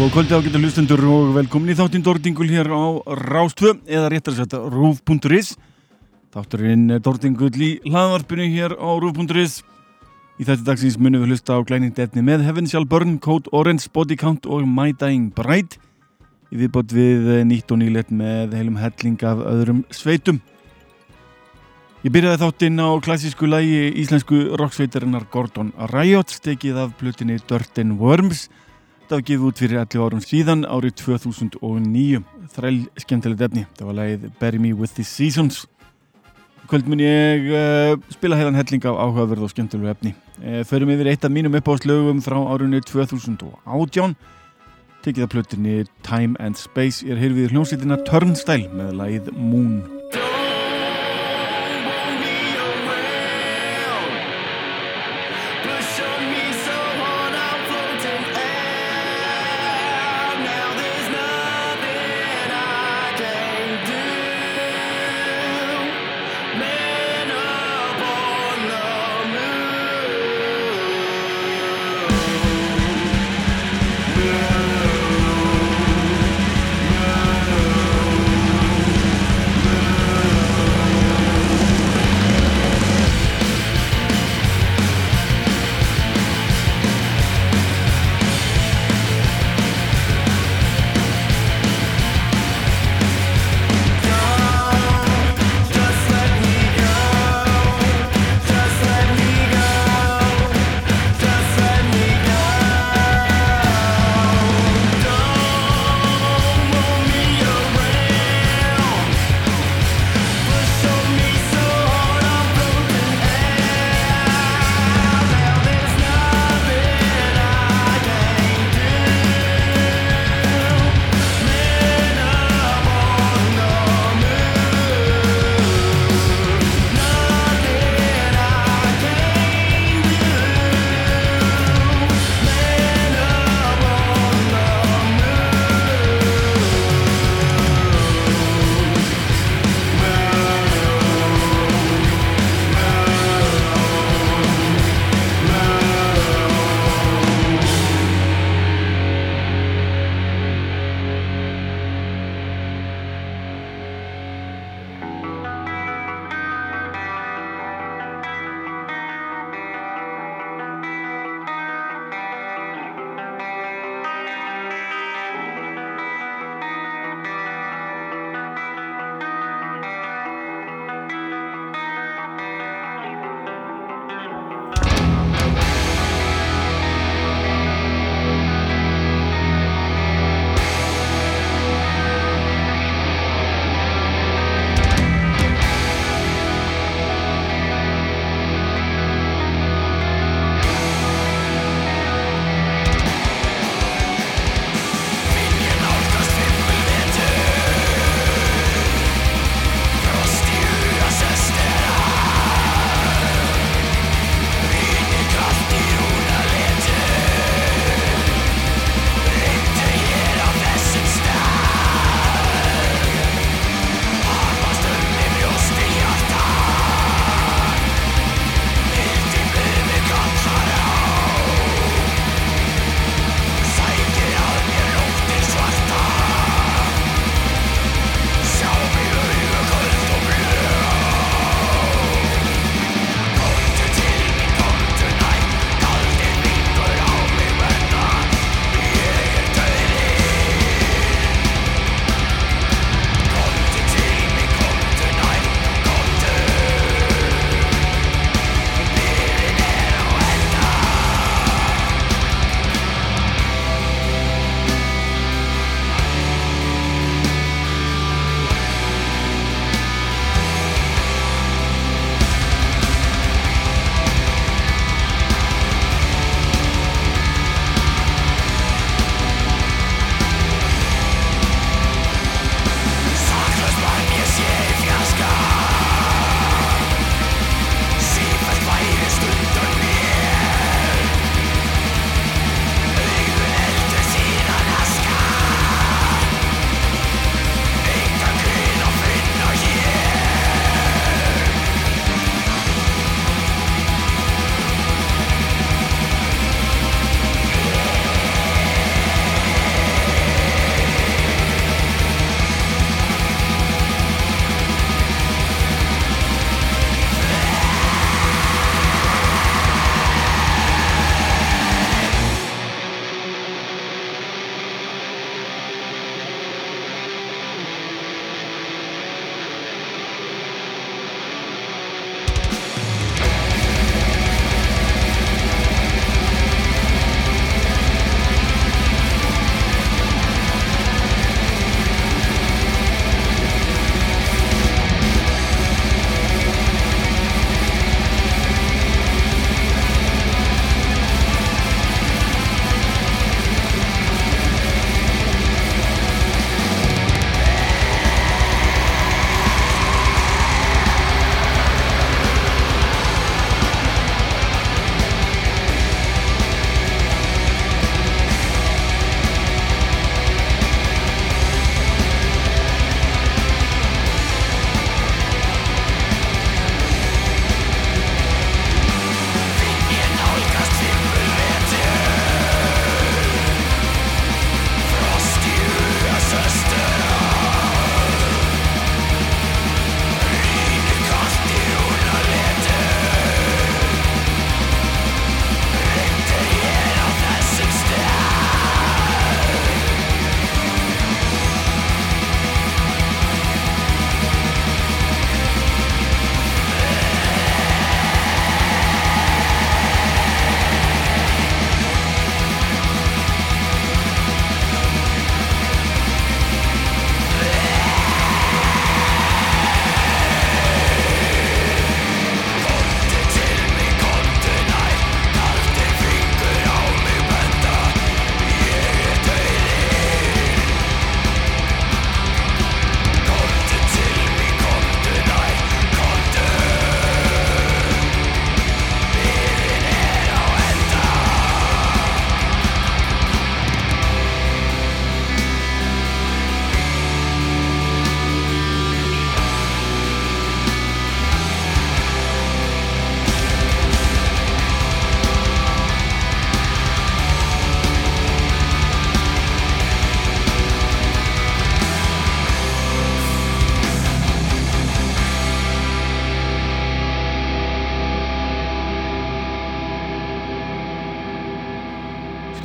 Góð kvöldi á getur hlustundur og velkomin í þáttinn Dordingul hér á Rástvö eða réttar að setja rúf.is Þátturinn Dordingull í hlaðvarpinu hér á rúf.is Í þetta dagsins munum við hlusta á glæningdefni með Heaven Shall Burn, Code Orange, Body Count og My Dying Bride. Í viðbót við nýtt og nýlet með heilum helling af öðrum sveitum. Ég byrjaði þáttinn á klassísku lægi íslensku rocksveitarinnar Gordon Riot stekið af plutinni Dirt and Worms Þetta var gefið út fyrir 11 árum síðan árið 2009. Þræl skemmtilegt efni. Það var lægið Bury Me With The Seasons. Kvöld mun ég uh, spila heilan helling af áhugaverð og skemmtilegu efni. Uh, förum yfir eitt af mínum uppáðslögum frá árunni 2018. Tekið af plötunni Time and Space. Er hér við hljómsveitina Turnstyle með lægið Moon.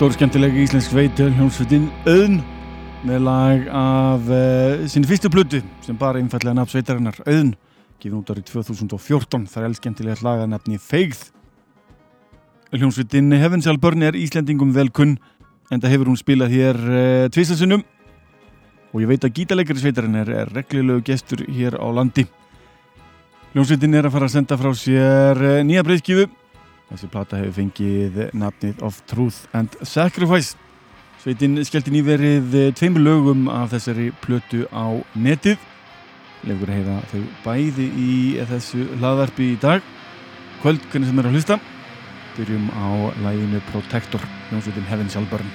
Stór skemmtilega íslensk sveitur hljómsveitin Öðn með lag af uh, sinni fyrstu plötu sem bara einfallega nafn sveitarinnar Öðn gefið út árið 2014 þar er elskemmtilega laga nafni Feigð. Hljómsveitin Heaven's All Burn er Íslendingum velkunn en það hefur hún spilað hér uh, tvistasunum og ég veit að gítalegari sveitarinn er, reglilegu gestur hér á landi. Hljómsveitin er að fara að senda frá sér uh, nýja breyðskifu Þessi plata hefur fengið nafnið of Truth and Sacrifice. Sveitin skellti nýverið tveimur lögum af þessari plötu á netið. Legur að heyra þau bæði í þessu hlaðvarpi í dag. Kvöld, hvernig sem er að hlusta. Byrjum á læginu Protector, hljómsveitin Heaven's Alburn.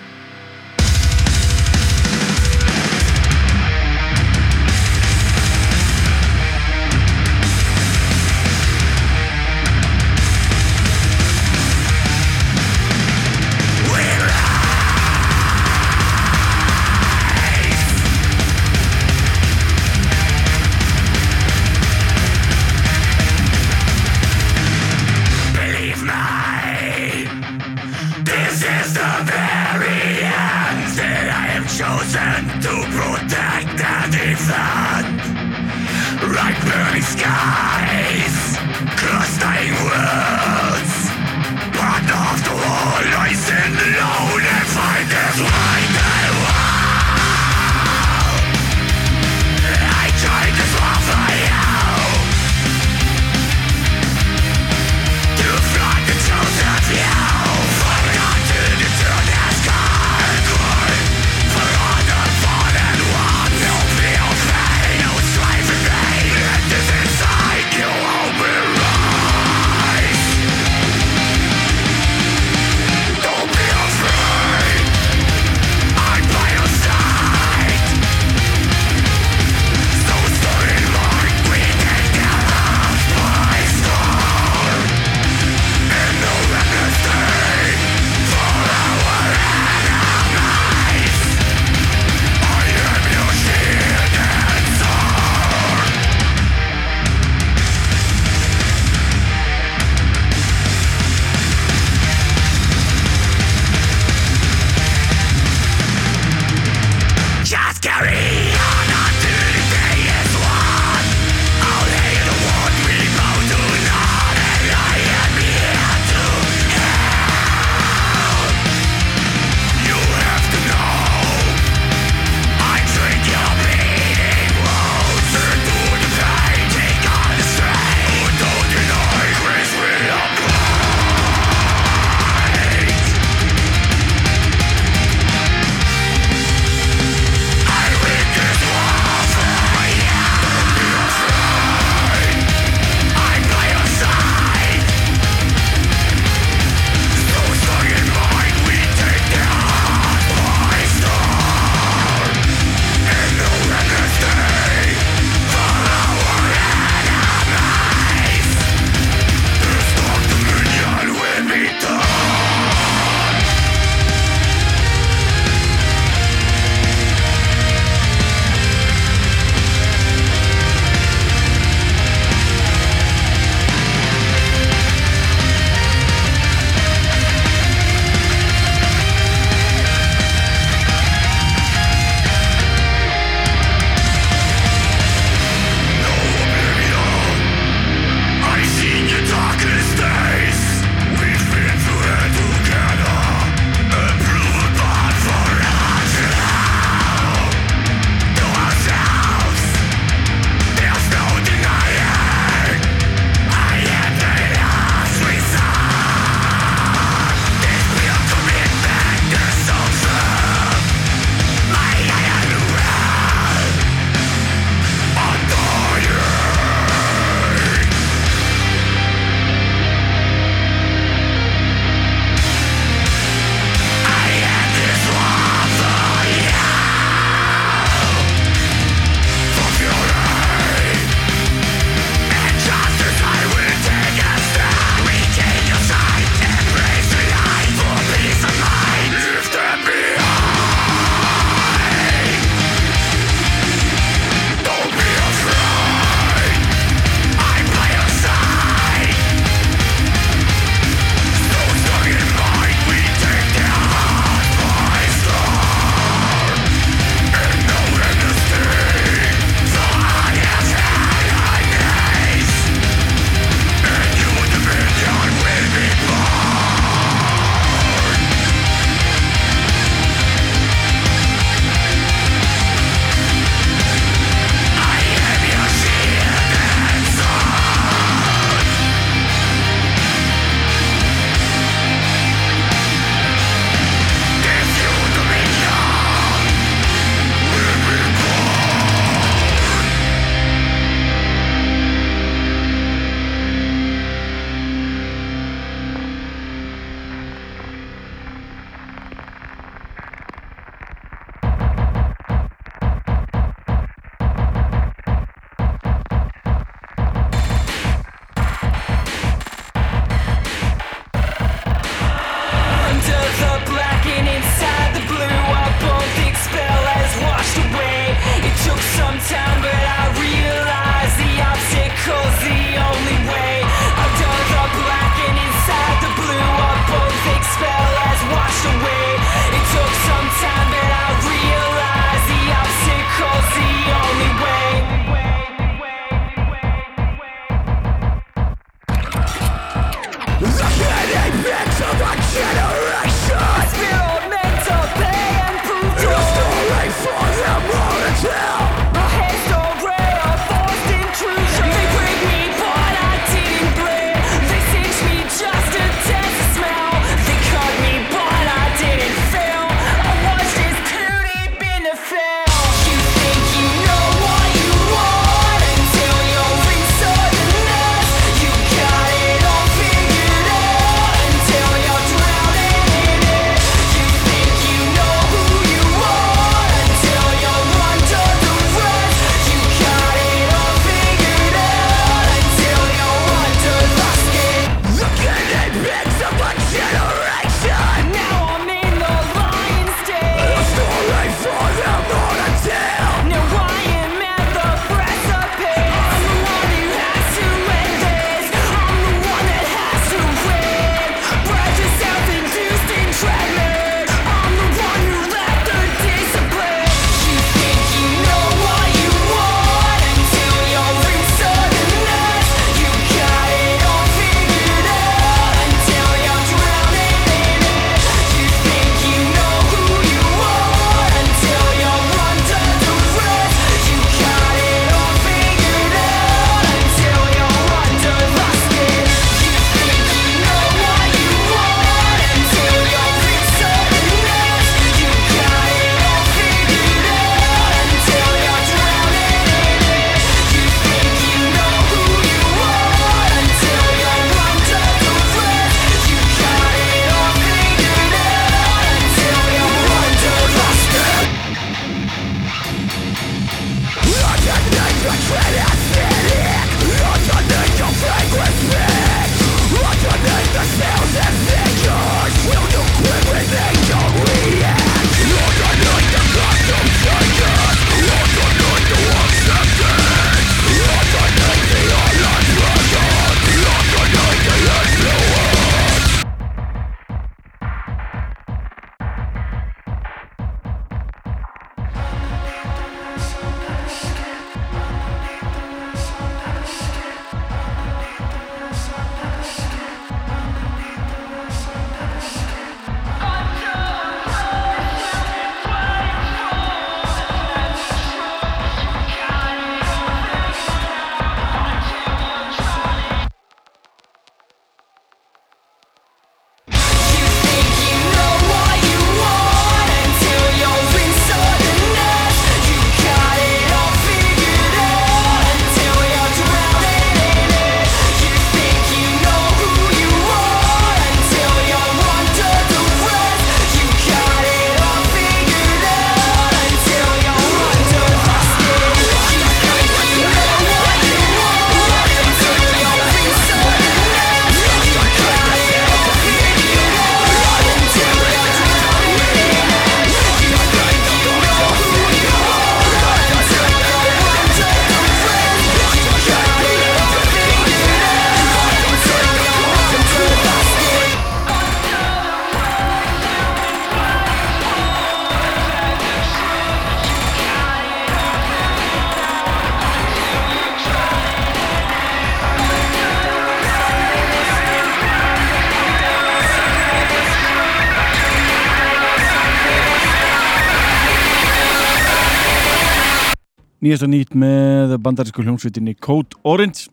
Nýjast og nýtt með bandarísku hljómsveitinni Code Orange.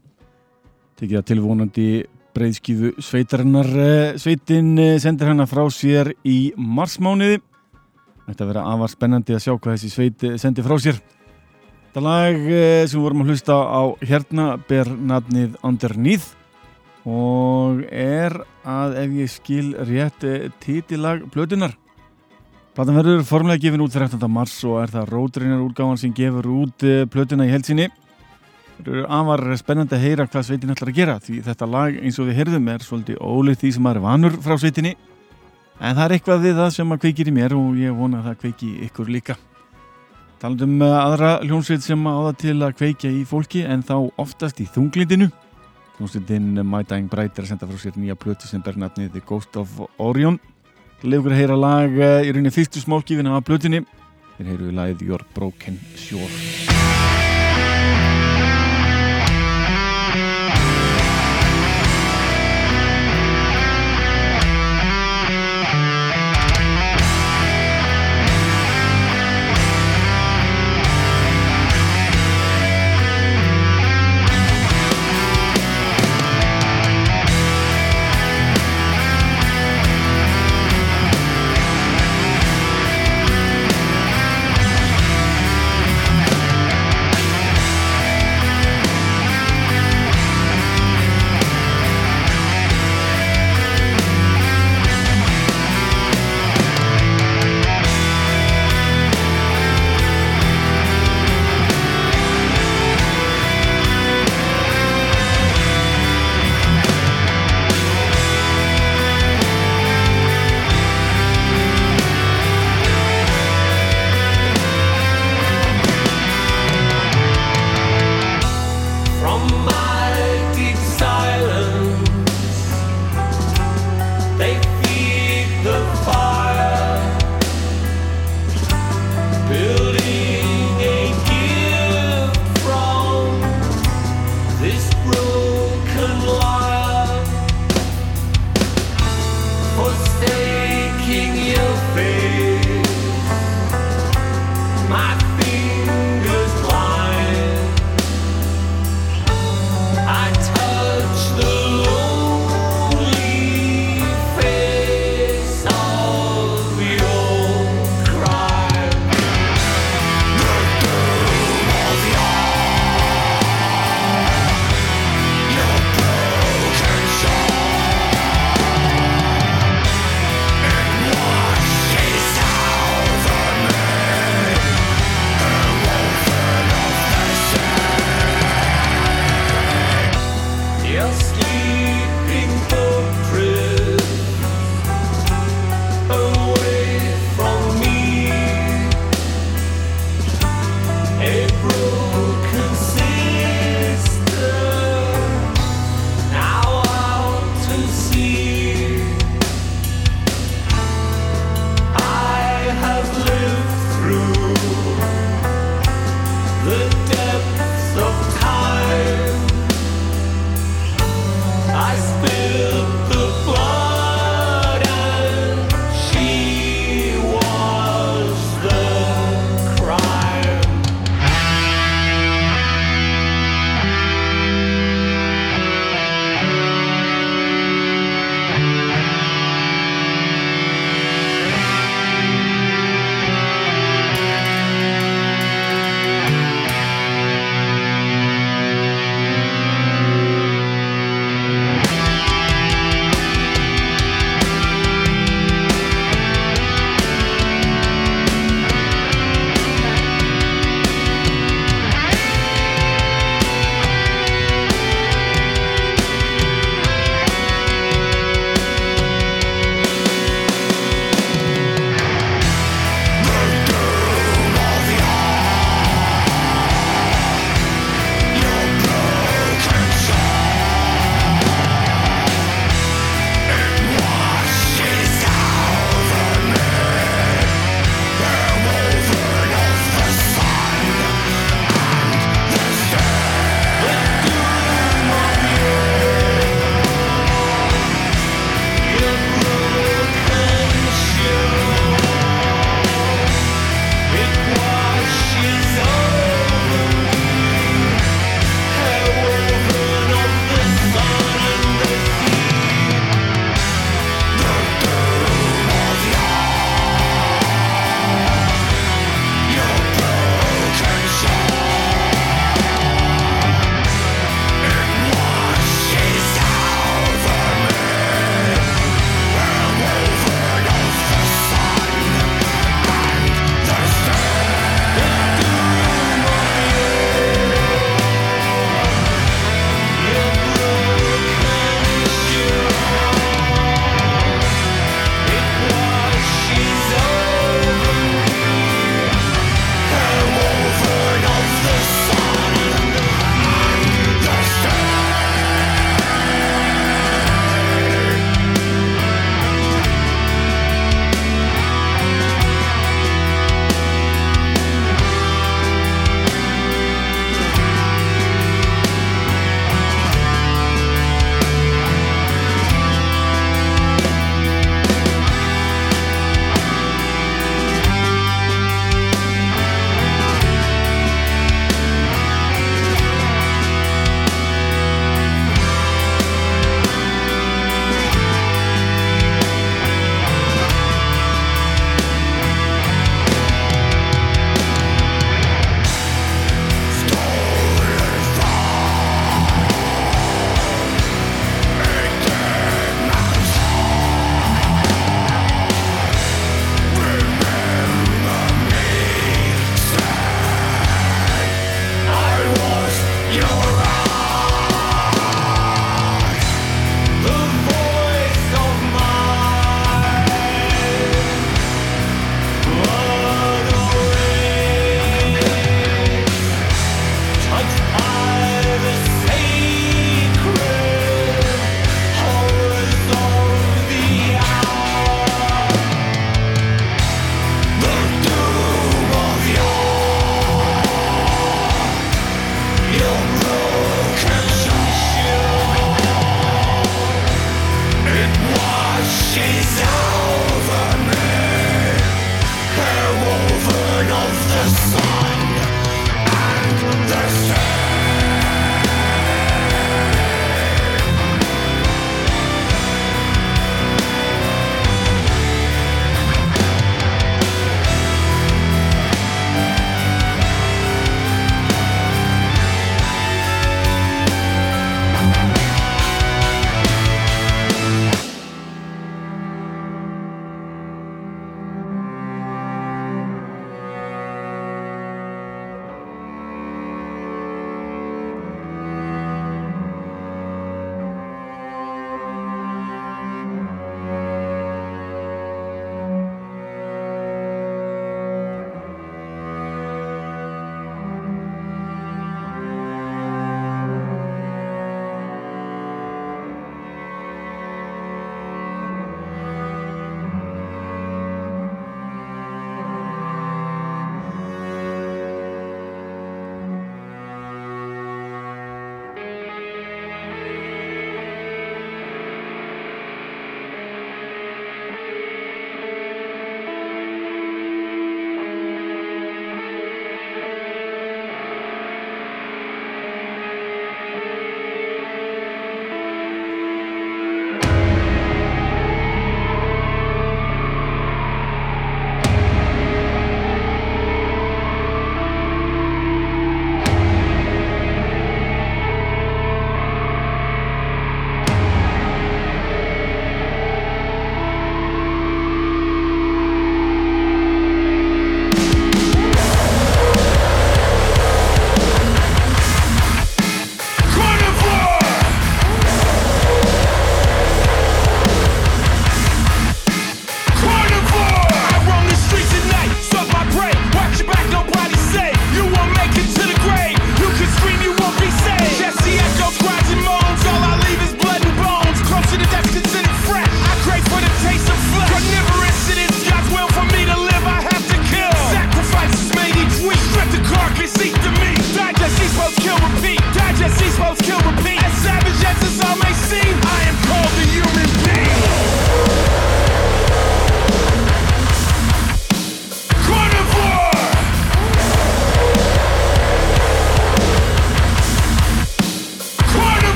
Tekið að tilvonandi breyðskífu sveitarinnar eh, sveitin eh, sendir hana frá sér í marsmániði Þetta verður afar spennandi að sjá hvað þessi sveit sendi frá sér. Þetta lag sem vorum að hlusta á hérna ber nafnið Underneath og er að ef ég skil rétt títilag blötunar Platan verður formlega gefin út 13. mars og er það Róðreinar úrgáðan sem gefur út eh, plötuna í helsinni. Það eru afar spennandi að heyra hvað sveitin ætlar að gera því þetta lag eins og við heyrðum er svolítið ólið því sem er vanur frá sveitinni en það er eitthvað við það sem að kveikir í mér og ég vona að það kveiki ykkur líka. Talandum með aðra hljómsveit sem áða til að kveikja í fólki en þá oftast í þunglindinu. Hljómsveitin My Dying Bride er að senda frá sér nýja plötu sem ber nafnið The Ghost of Orion Leifur að heyra lag eh, í rauninni fyrstu smálkífina af blötunni Þeir heyru í lagið Your Broken Shore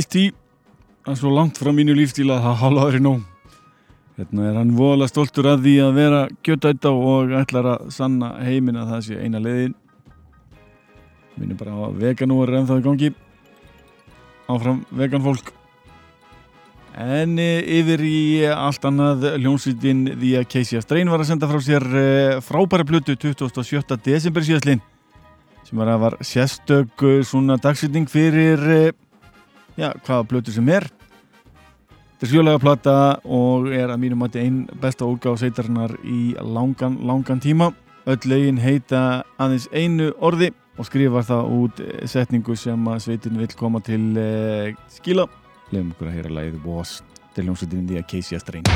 segir Ice-T að svo langt frá mínu lífstíla að það hálfaður í nóg. Hérna er hann vola stoltur að því að vera gjötætta og ætlar að sanna heimin að það sé eina leiðin. Minnum bara að veganúar er ennþá í gangi. Áfram veganfólk en eh, yfir í allt annað ljónsveitin því að Casey Strain var að senda frá sér eh, frábæra plötu 27. desember síðastlinn sem var að var sérstök eh, svona dagsýtning fyrir já, hvaða blötu sem er. Þetta er sjólega plata og er að mínum að einn besta útgáð sveitarnar í langan, langan tíma. Öll legin heita aðeins einu orði og skrifa það út setningu sem að sveitin vil koma til eh, skila. Lefum okkur að heyra læðið Boss til hljómsveitin því að Casey Strain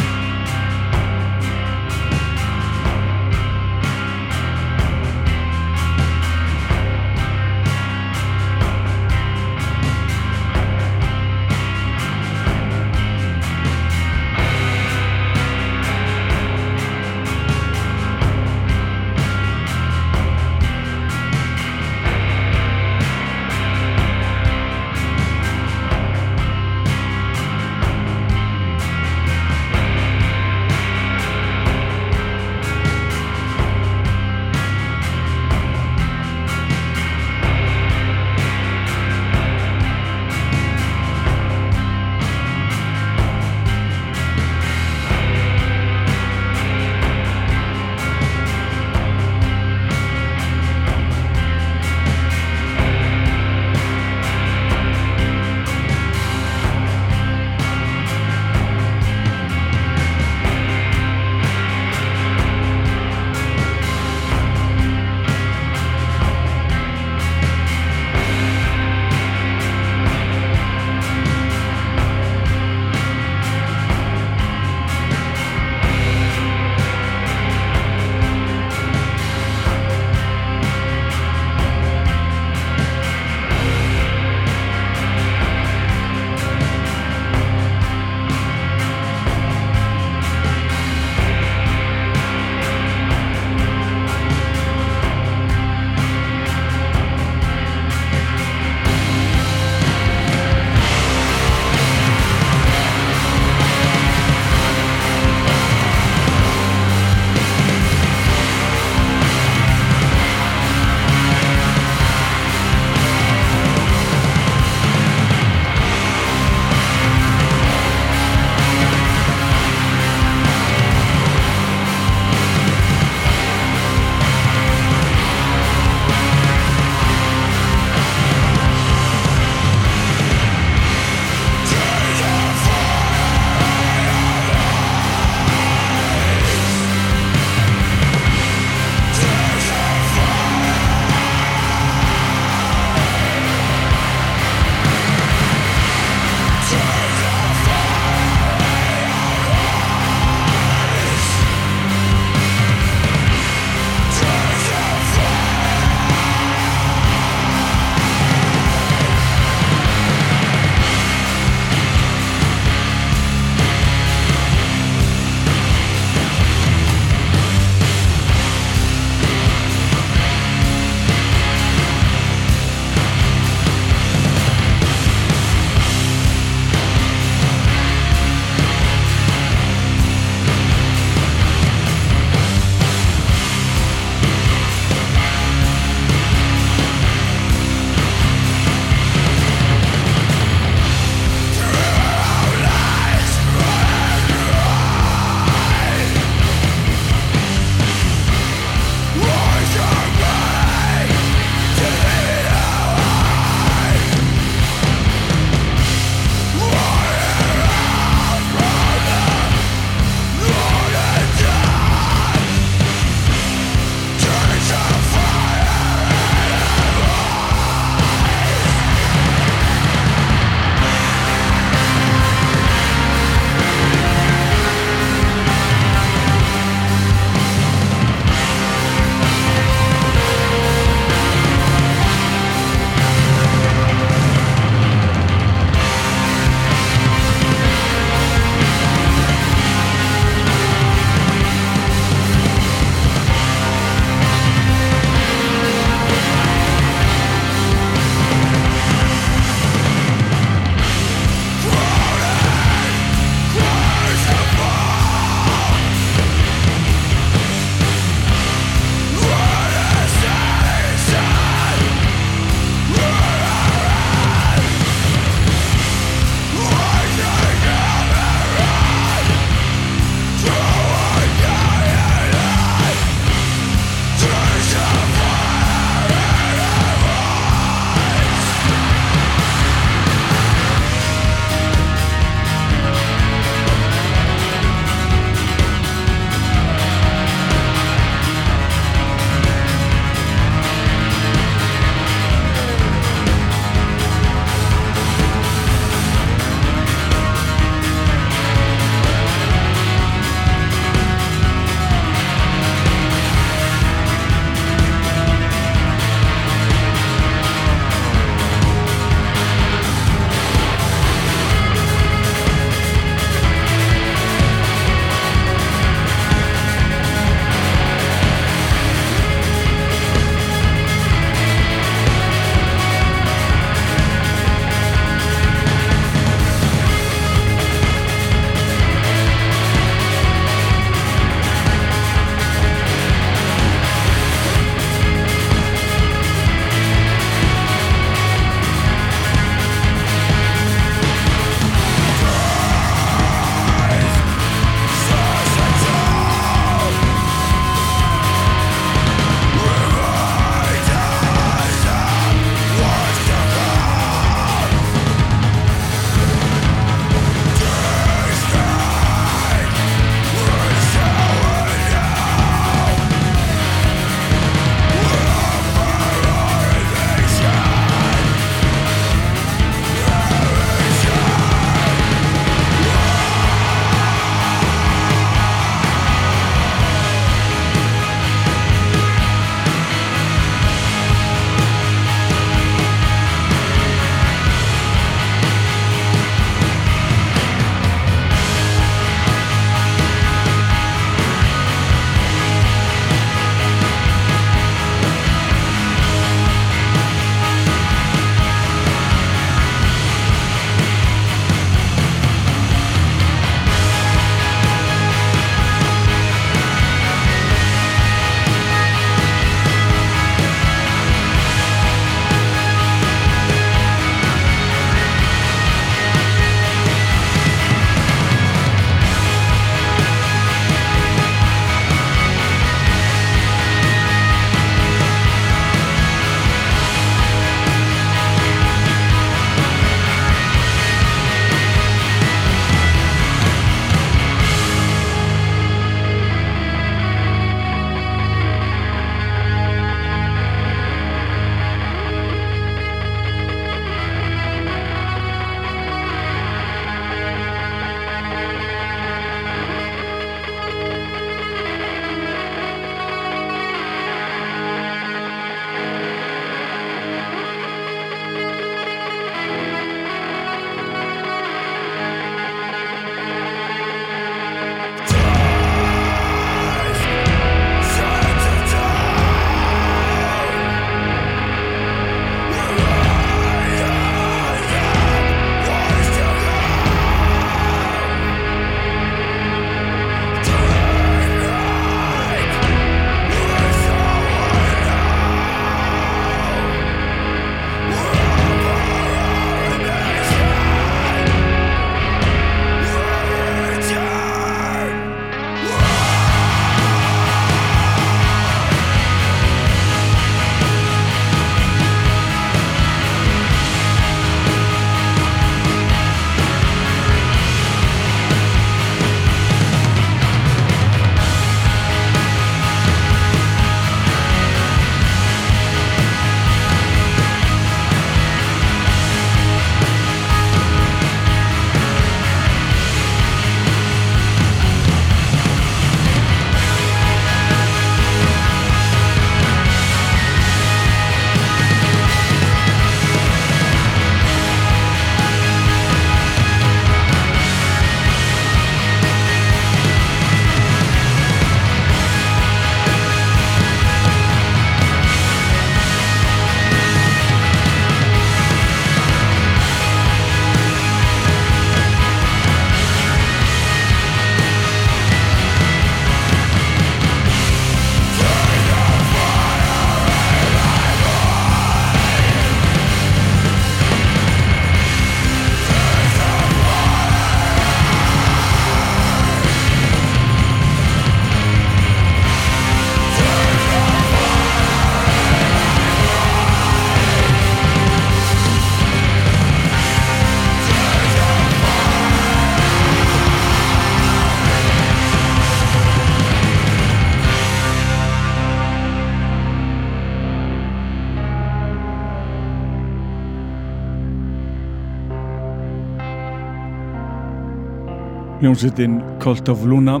hljómsveitin Cult of Luna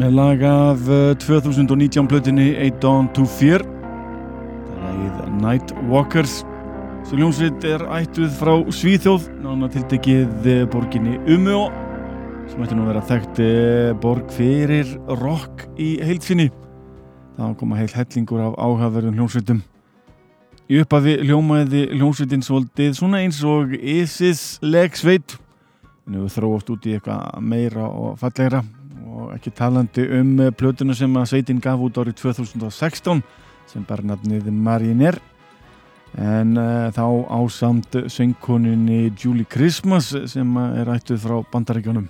með lag af 2019 plötinni A Dawn to Fear. Lagið Night Walkers. Svo hljómsveit er ættuð frá Svíþjóð nána tiltekið borginni Umeå sem ætti nú að vera þekkt borg fyrir rock í heilsinni það koma heil hellingur af áhafverðum hljómsveitum. Í uppafi hljómaði hljómsveitin svolítið svona eins og Isis legsveit við þróast út í eitthvað meira og fallegra og ekki talandi um plötuna sem að sveitin gaf út árið 2016 sem bara nafnið Mariner. En uh, þá ásamt söngkoninni Julie Christmas sem er ættuð frá bandaríkjónum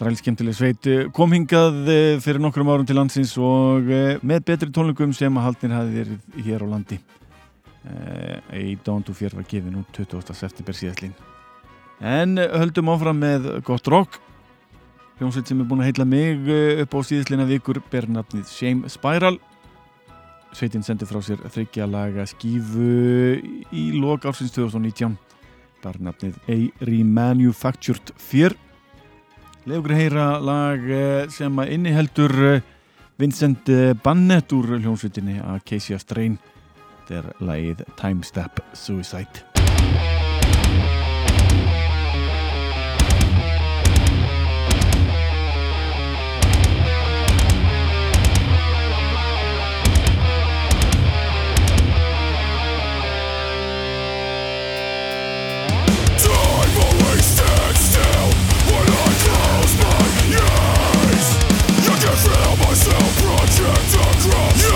þrælskemtileg sveit kom hingað fyrir nokkrum árum til landsins og með betri tónlingum sem að haldnir hafi verið hér á landi. Í Dándu fjör var gefin út 20. september síðastlinn En höldum áfram með gott rock. Hljómsveit sem er búin að heitla mig upp á síðisleina vikur ber nafnið Shame Spiral. Sveitin sendi frá sér þryggja laga skífu í lok ársins 2019. Bar nafnið A Remanufactured 4. Legur heyra lag sem inniheldur Vincent Bannett úr hljómsveitinni að Casey Strain. Þetta er lagið Time Step Suicide. your cross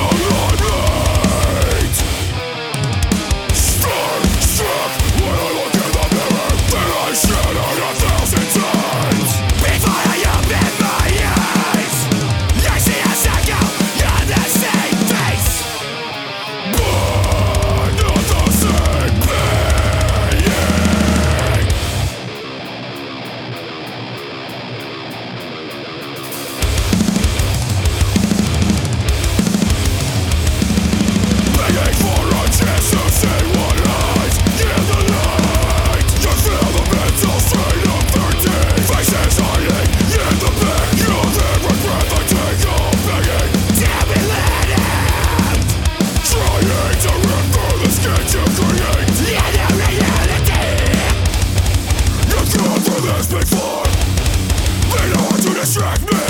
before In order to distract me.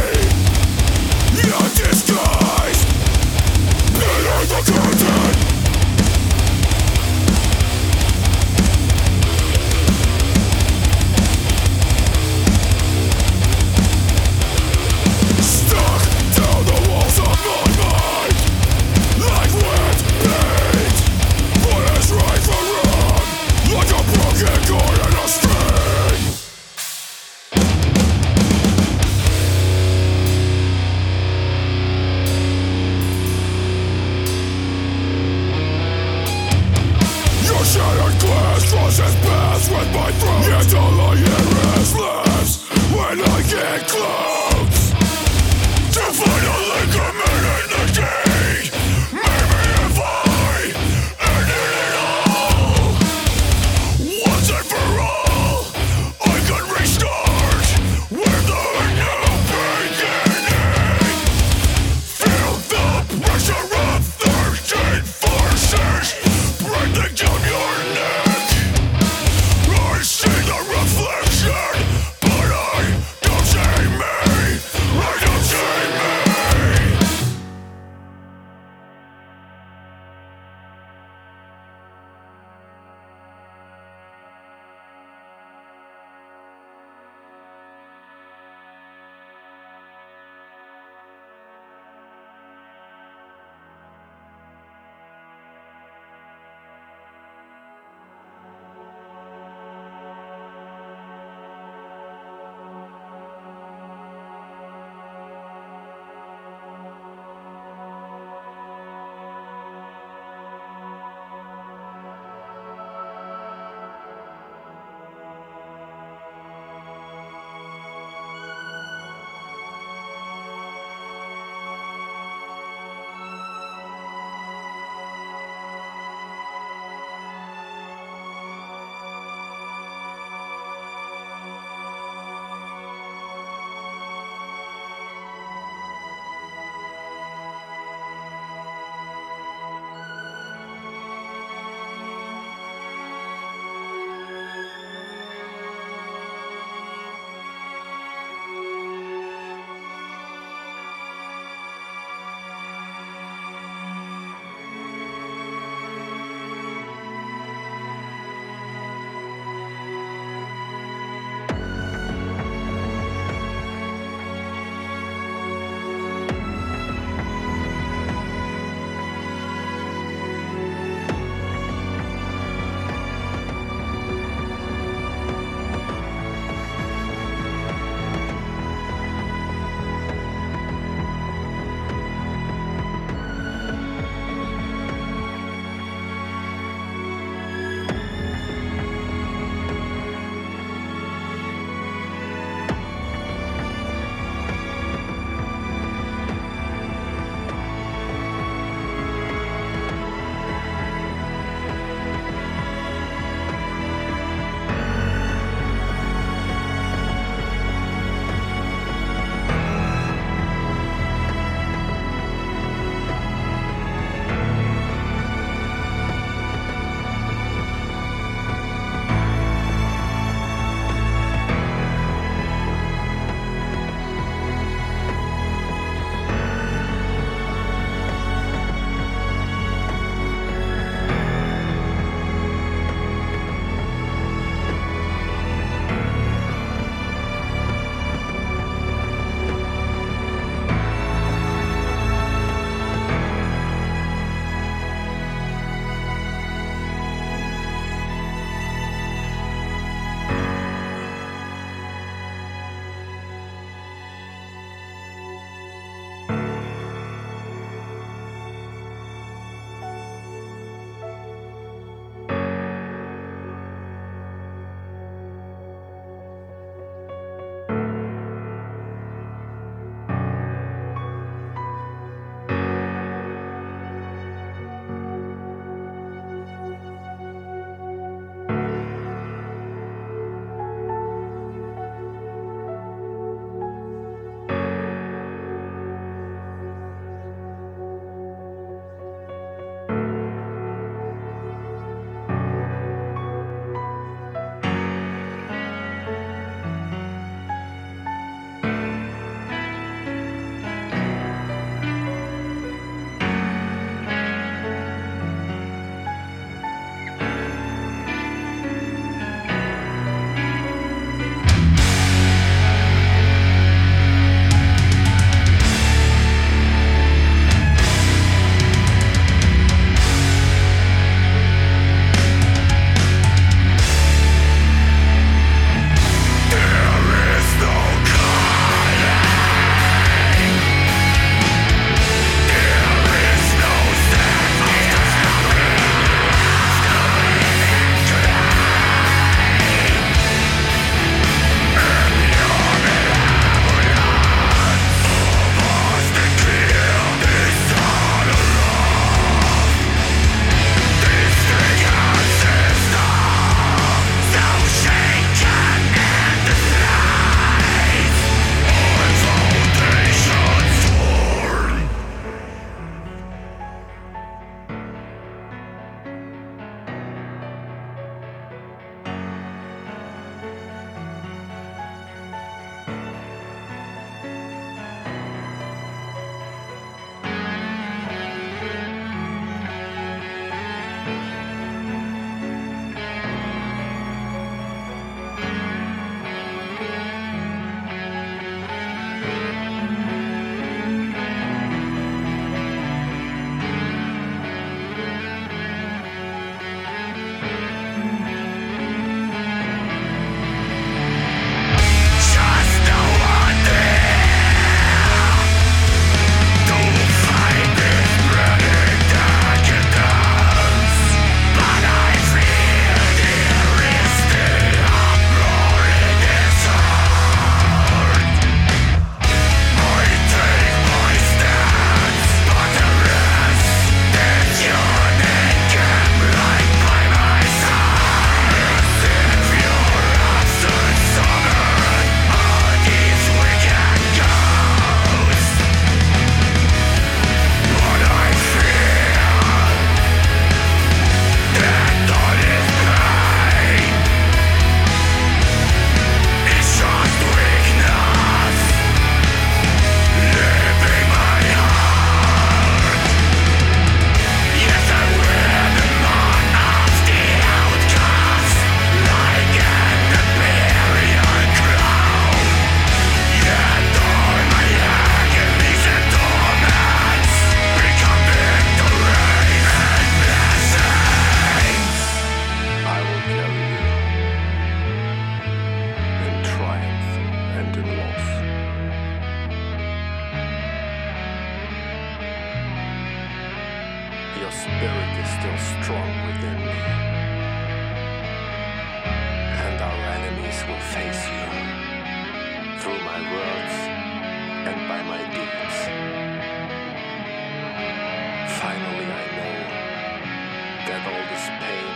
That all this pain.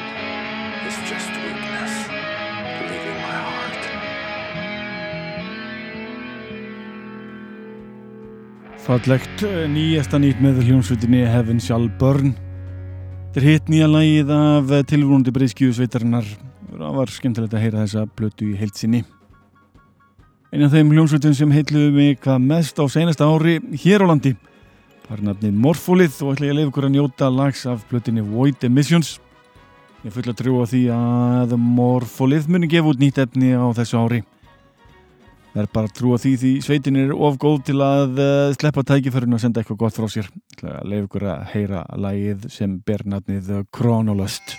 Is just weakness. Leaving my heart. Fallegt eh, nýjasta nýtt með hljómsveitinni Heaven Shall Burn. Þetta er hitt nýja lagið af tilvonandi breyskju sveitarinnar Það var skemmtilegt að heyra þessa blötu í heilsinni Einn af þeim hljómsveitum sem heitluðu mig hvað mest á senasta ári hér á landi var nafnið Morfólið og ætla ég að leiða ykkur að njóta lags af blötinni Void Emissions Ég fulla trú á því að Morfólið muni gefa út nýtt efni á þessu ári Það er bara að trúa því því sveitin er of góð til að uh, sleppa tækiförun og senda eitthvað gott frá sér. Það er að leiða ykkur að heyra lagið sem ber nafnið Chronolost.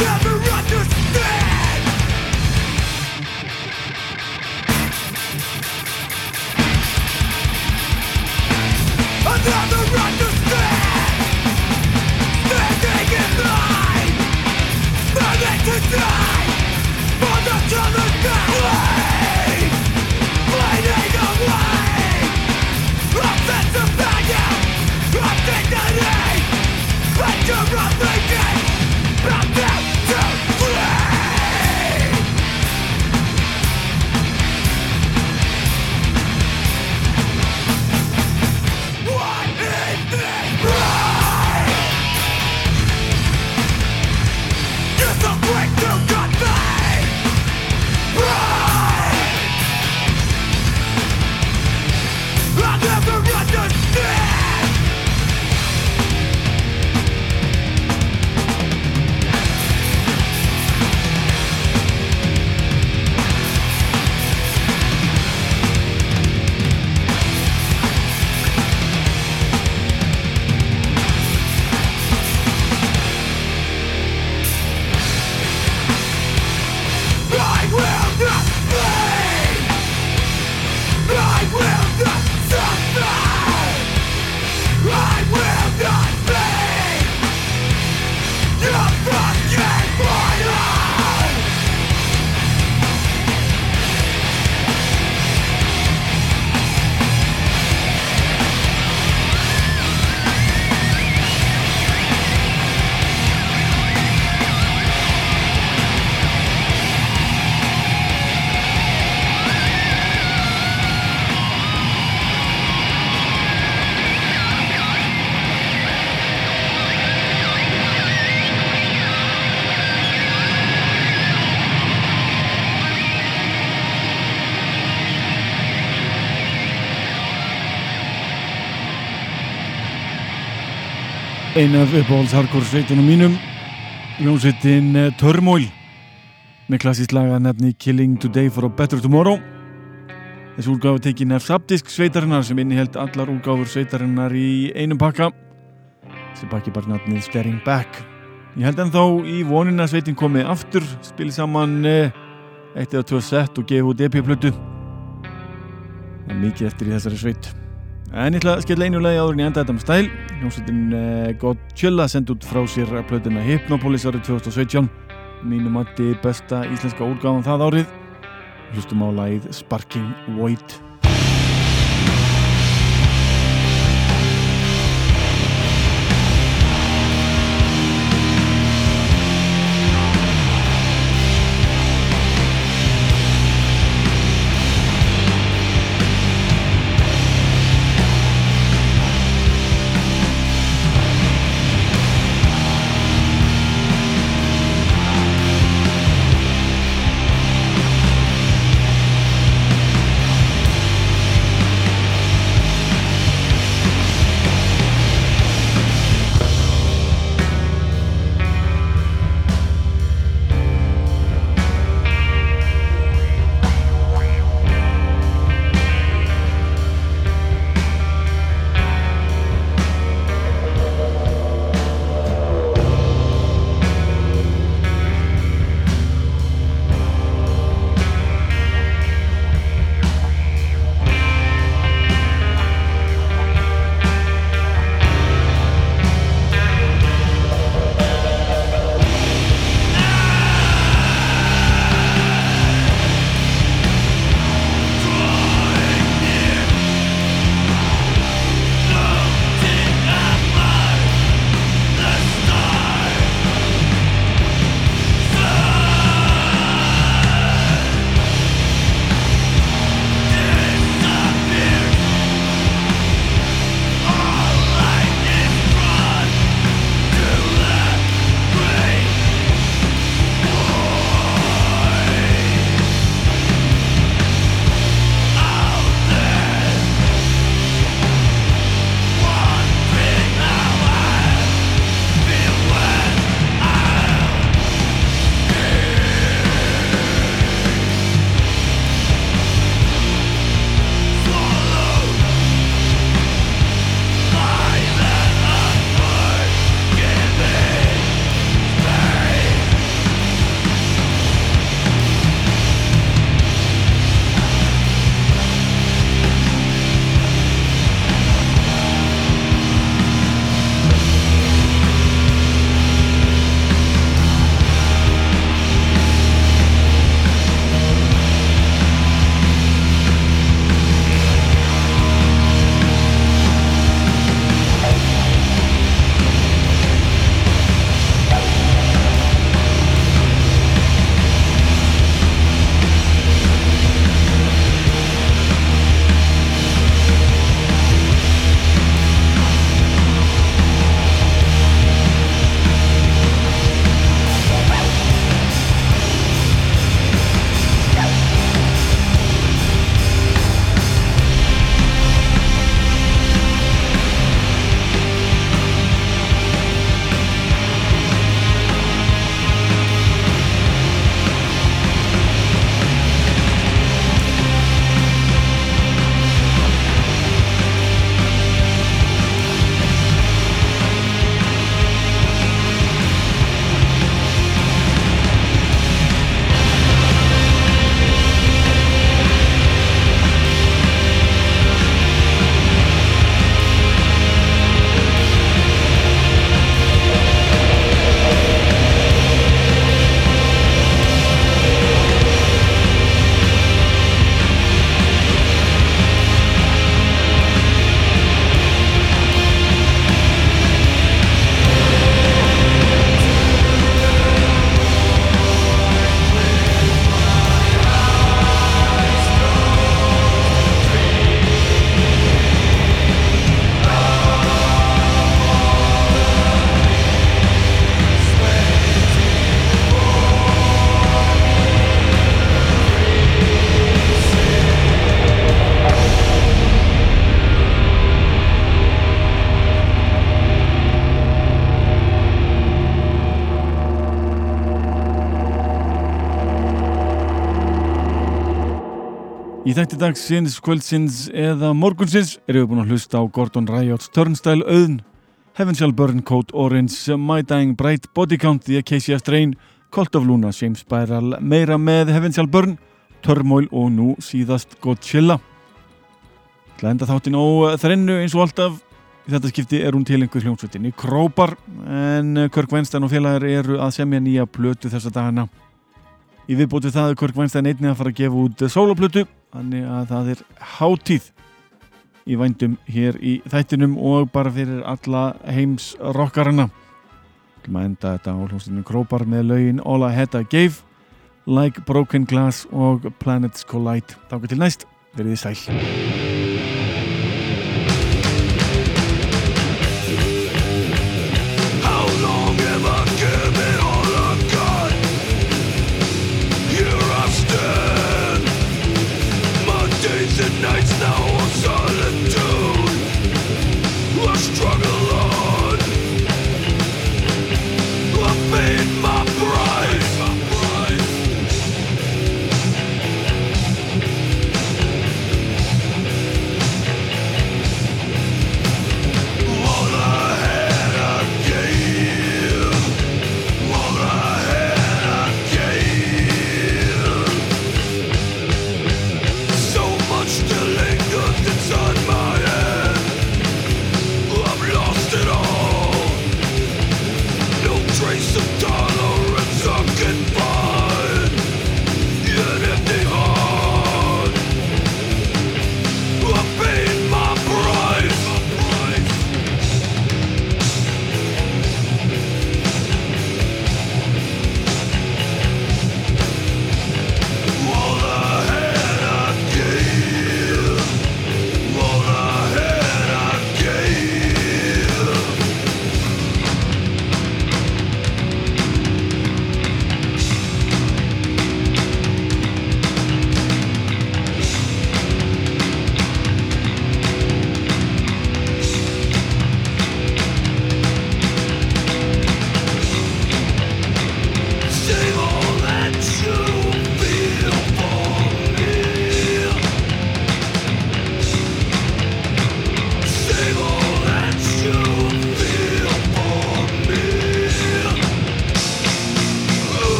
Einu af uppáhalds hardcore sveitunum mínum Jónsveitin uh, Turmoil. Með klassísk laga nefni Killing Today for a Better Tomorrow. Þessi úrgáfi tekin af Subdisk sveitarinnar sem inniheld allar úrgáfur sveitarinnar í einum pakka. Sem pakki bara nafnið Staring Back. Ég held ennþá í vonin að sveitin komið aftur spili saman uh, eitt eða tvö sett og gefa út EP-plötu Það er mikið eftir í þessari sveit. En ég ætla að skella einu lagi áður en ég enda þetta með stæl. Hljómsveitin uh, Godzilla sendi út frá sér að plötuna Hypnopolis árið 2017. Mínu mati besta íslenska úrgáðan það árið. Hlustum á lagið Sparking Void. Þætti dagsins, kvöldsins eða morgunsins erum við búin að hlusta á Gordon Riot's Turnstile Auðn, Heaven Shall Burn, Code Orange, My Dying Bright, Body Count, The Acacia Strain, Cult of Luna, James Spiral, meira með Heaven Shall Burn, Turmoil og nú síðast Godzilla. Það enda þáttinn á þrennu eins og alltaf. Í þetta skipti er hún til einhver hljómsveitinni Krópar en Kirk Weinstein og félagar eru að semja nýja plötu þessa dagana. Í viðbóti það er Kirk Weinstein einnig að fara að gefa út soloplötu þannig að það er hátíð í vændum hér í þættinum og bara fyrir alla heims rockarana. Maður enda þetta á hljómsveitinu Krópar með laugin All I Had I Gave, Like Broken Glass og Planets Collide. Þá til næst, verið þið sæl.